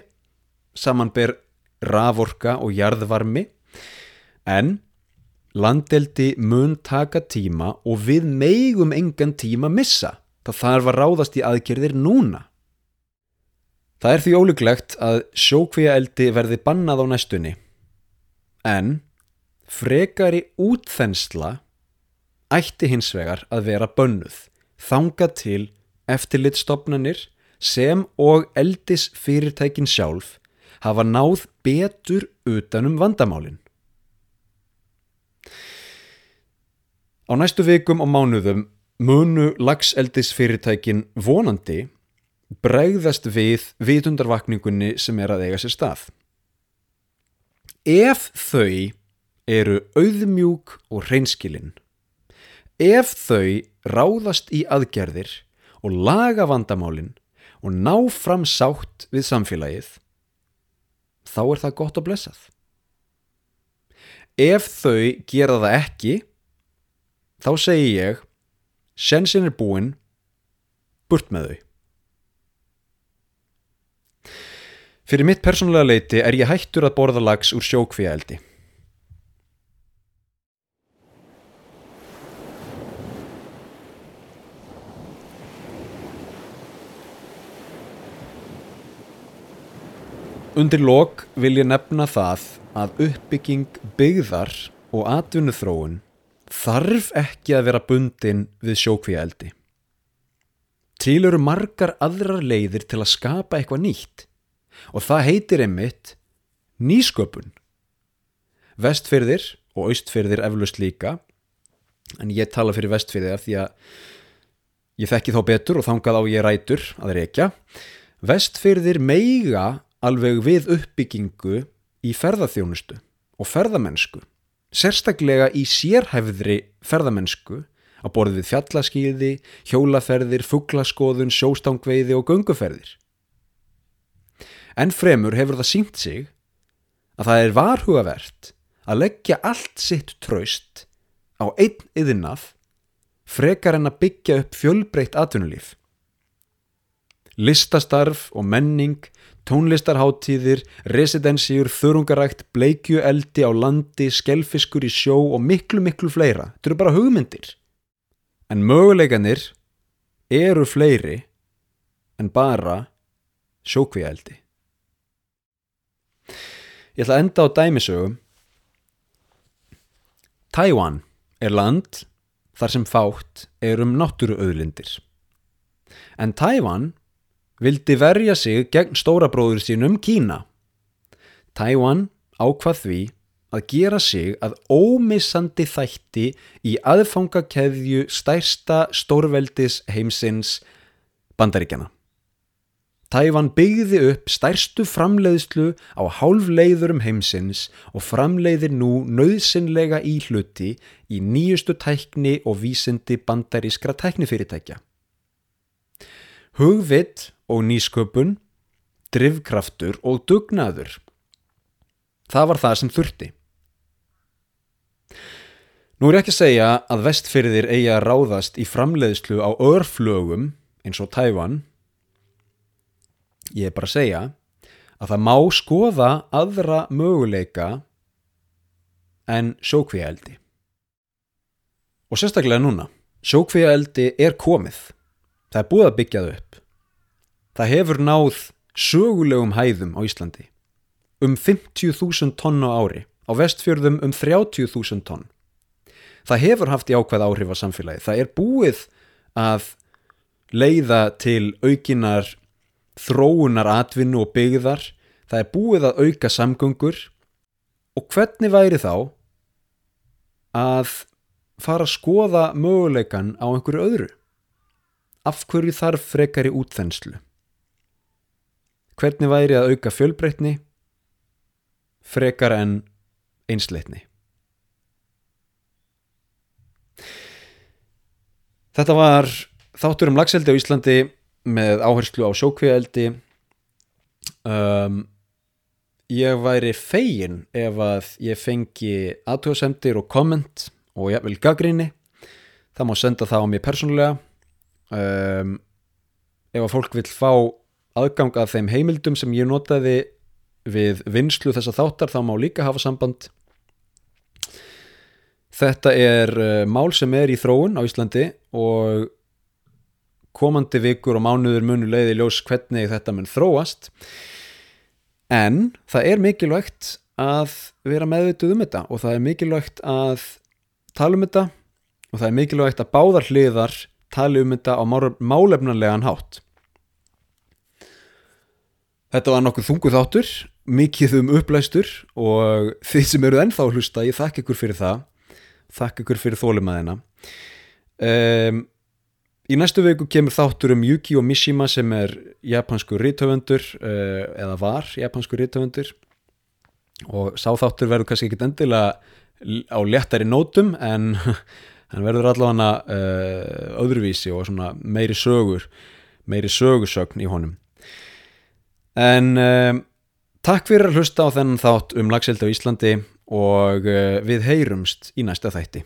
samanber raforka og jarðvarmi en landeldi mun taka tíma og við meigum engan tíma missa. Það þarf að ráðast í aðgerðir núna. Það er því ólíklegt að sjókvíaeldi verði bannað á næstunni. En frekari útþensla ætti hins vegar að vera bönnuð, þanga til eftirlitstofnanir sem og eldis fyrirtækin sjálf hafa náð betur utanum vandamálinn. Á næstu vikum og mánuðum munu lagseldisfyrirtækin vonandi bregðast við vitundarvakningunni sem er að eiga sér stað. Ef þau eru auðmjúk og hreinskilinn, ef þau ráðast í aðgerðir og laga vandamálinn og ná fram sátt við samfélagið, þá er það gott og blessað. Ef þau gera það ekki, þá segi ég, sensin er búinn, burt með þau. Fyrir mitt persónulega leiti er ég hættur að borða lags úr sjókvíaeldi. Undir lok vil ég nefna það að uppbygging byggðar og atvinnuþróun þarf ekki að vera bundin við sjókvíaeldi. Til eru margar aðrar leiðir til að skapa eitthvað nýtt og það heitir einmitt nýsköpun. Vestfyrðir og austfyrðir eflust líka en ég tala fyrir vestfyrði af því að ég þekki þá betur og þangað á ég rætur að reykja vestfyrðir meiga alveg við uppbyggingu í ferðarþjónustu og ferðamennsku sérstaklega í sérhæfðri ferðamennsku á borðið fjallaskýði, hjólaferðir, fugglaskoðun, sjóstangveiði og gunguferðir. En fremur hefur það sínt sig að það er varhugavert að leggja allt sitt traust á einn yðinnað frekar en að byggja upp fjölbreytt atvinnulíf. Listastarf og menning, tónlistarháttíðir, residensíur, þörungarækt, bleikjueldi á landi, skelfiskur í sjó og miklu miklu fleira. Þetta eru bara hugmyndir. En möguleikanir eru fleiri en bara sjókvíældi. Ég ætla að enda á dæmisögum. Tæwan er land þar sem fátt er um náttúruauðlindir. En Tæwan vildi verja sig gegn stórabróður sínum Kína. Tæwan ákvað því að gera sig að ómissandi þætti í aðfangakeðju stærsta stórveldis heimsins bandaríkjana. Tæfan byggði upp stærstu framleiðslu á hálfleiðurum heimsins og framleiðir nú nöðsynlega í hluti í nýjustu tækni og vísindi bandarískra tæknifyrirtækja. Hugvitt og nýsköpun, drivkraftur og dugnaður. Það var það sem þurfti. Nú er ekki að segja að vestfyrðir eigi að ráðast í framleiðslu á örflögum eins og Tævan. Ég er bara að segja að það má skoða aðra möguleika en sjókvíaeldi. Og sérstaklega núna, sjókvíaeldi er komið. Það er búið að byggjað upp. Það hefur náð sögulegum hæðum á Íslandi. Um 50.000 tonn á ári, á vestfjörðum um 30.000 tonn. Það hefur haft í ákveð áhrif á samfélagi það er búið að leiða til aukinar þróunar atvinnu og byggðar. Það er búið að auka samgöngur. Og hvernig væri þá að fara að skoða möguleikan á einhverju öðru? Af hverju þarf frekari útþenslu hvernig væri að auka fjölbreytni frekar en einsleitni? Þetta var þáttur um lagseldi á Íslandi með áherslu á sjókvíaldi um, ég væri fegin ef að ég fengi aðtöðsendir og komment og ég vil gaggríni það má senda það á mig persónulega. Um, ef að fólk vil fá aðgang að þeim heimildum sem ég notaði við vinslu þessa þáttar þá má líka hafa samband Þetta er uh, mál sem er í þróun á Íslandi og komandi vikur og mánuður munu leiði ljós hvernig þetta mun þróast en það er mikilvægt að vera meðvituð um þetta og það er mikilvægt að tala um þetta og það er mikilvægt að báðar hliðar tala um þetta á málefnanlegan hátt. Þetta var nokkuð þunguð þáttur, mikið um upplæstur og þið sem eru ennþá hlusta, ég þakk ykkur fyrir það. Þakka ykkur fyrir þólumæðina um, í næstu veiku kemur þáttur um Yuki og Mishima sem er japansku rítöfundur uh, eða var japansku rítöfundur og sáþáttur verður kannski ekki endilega á léttari nótum en hann verður allavega uh, öðruvísi og meiri sögur meiri sögursögn í honum en um, takk fyrir að hlusta á þennan þátt um lagseldi á Íslandi og eh, við heyrumst í næsta þætti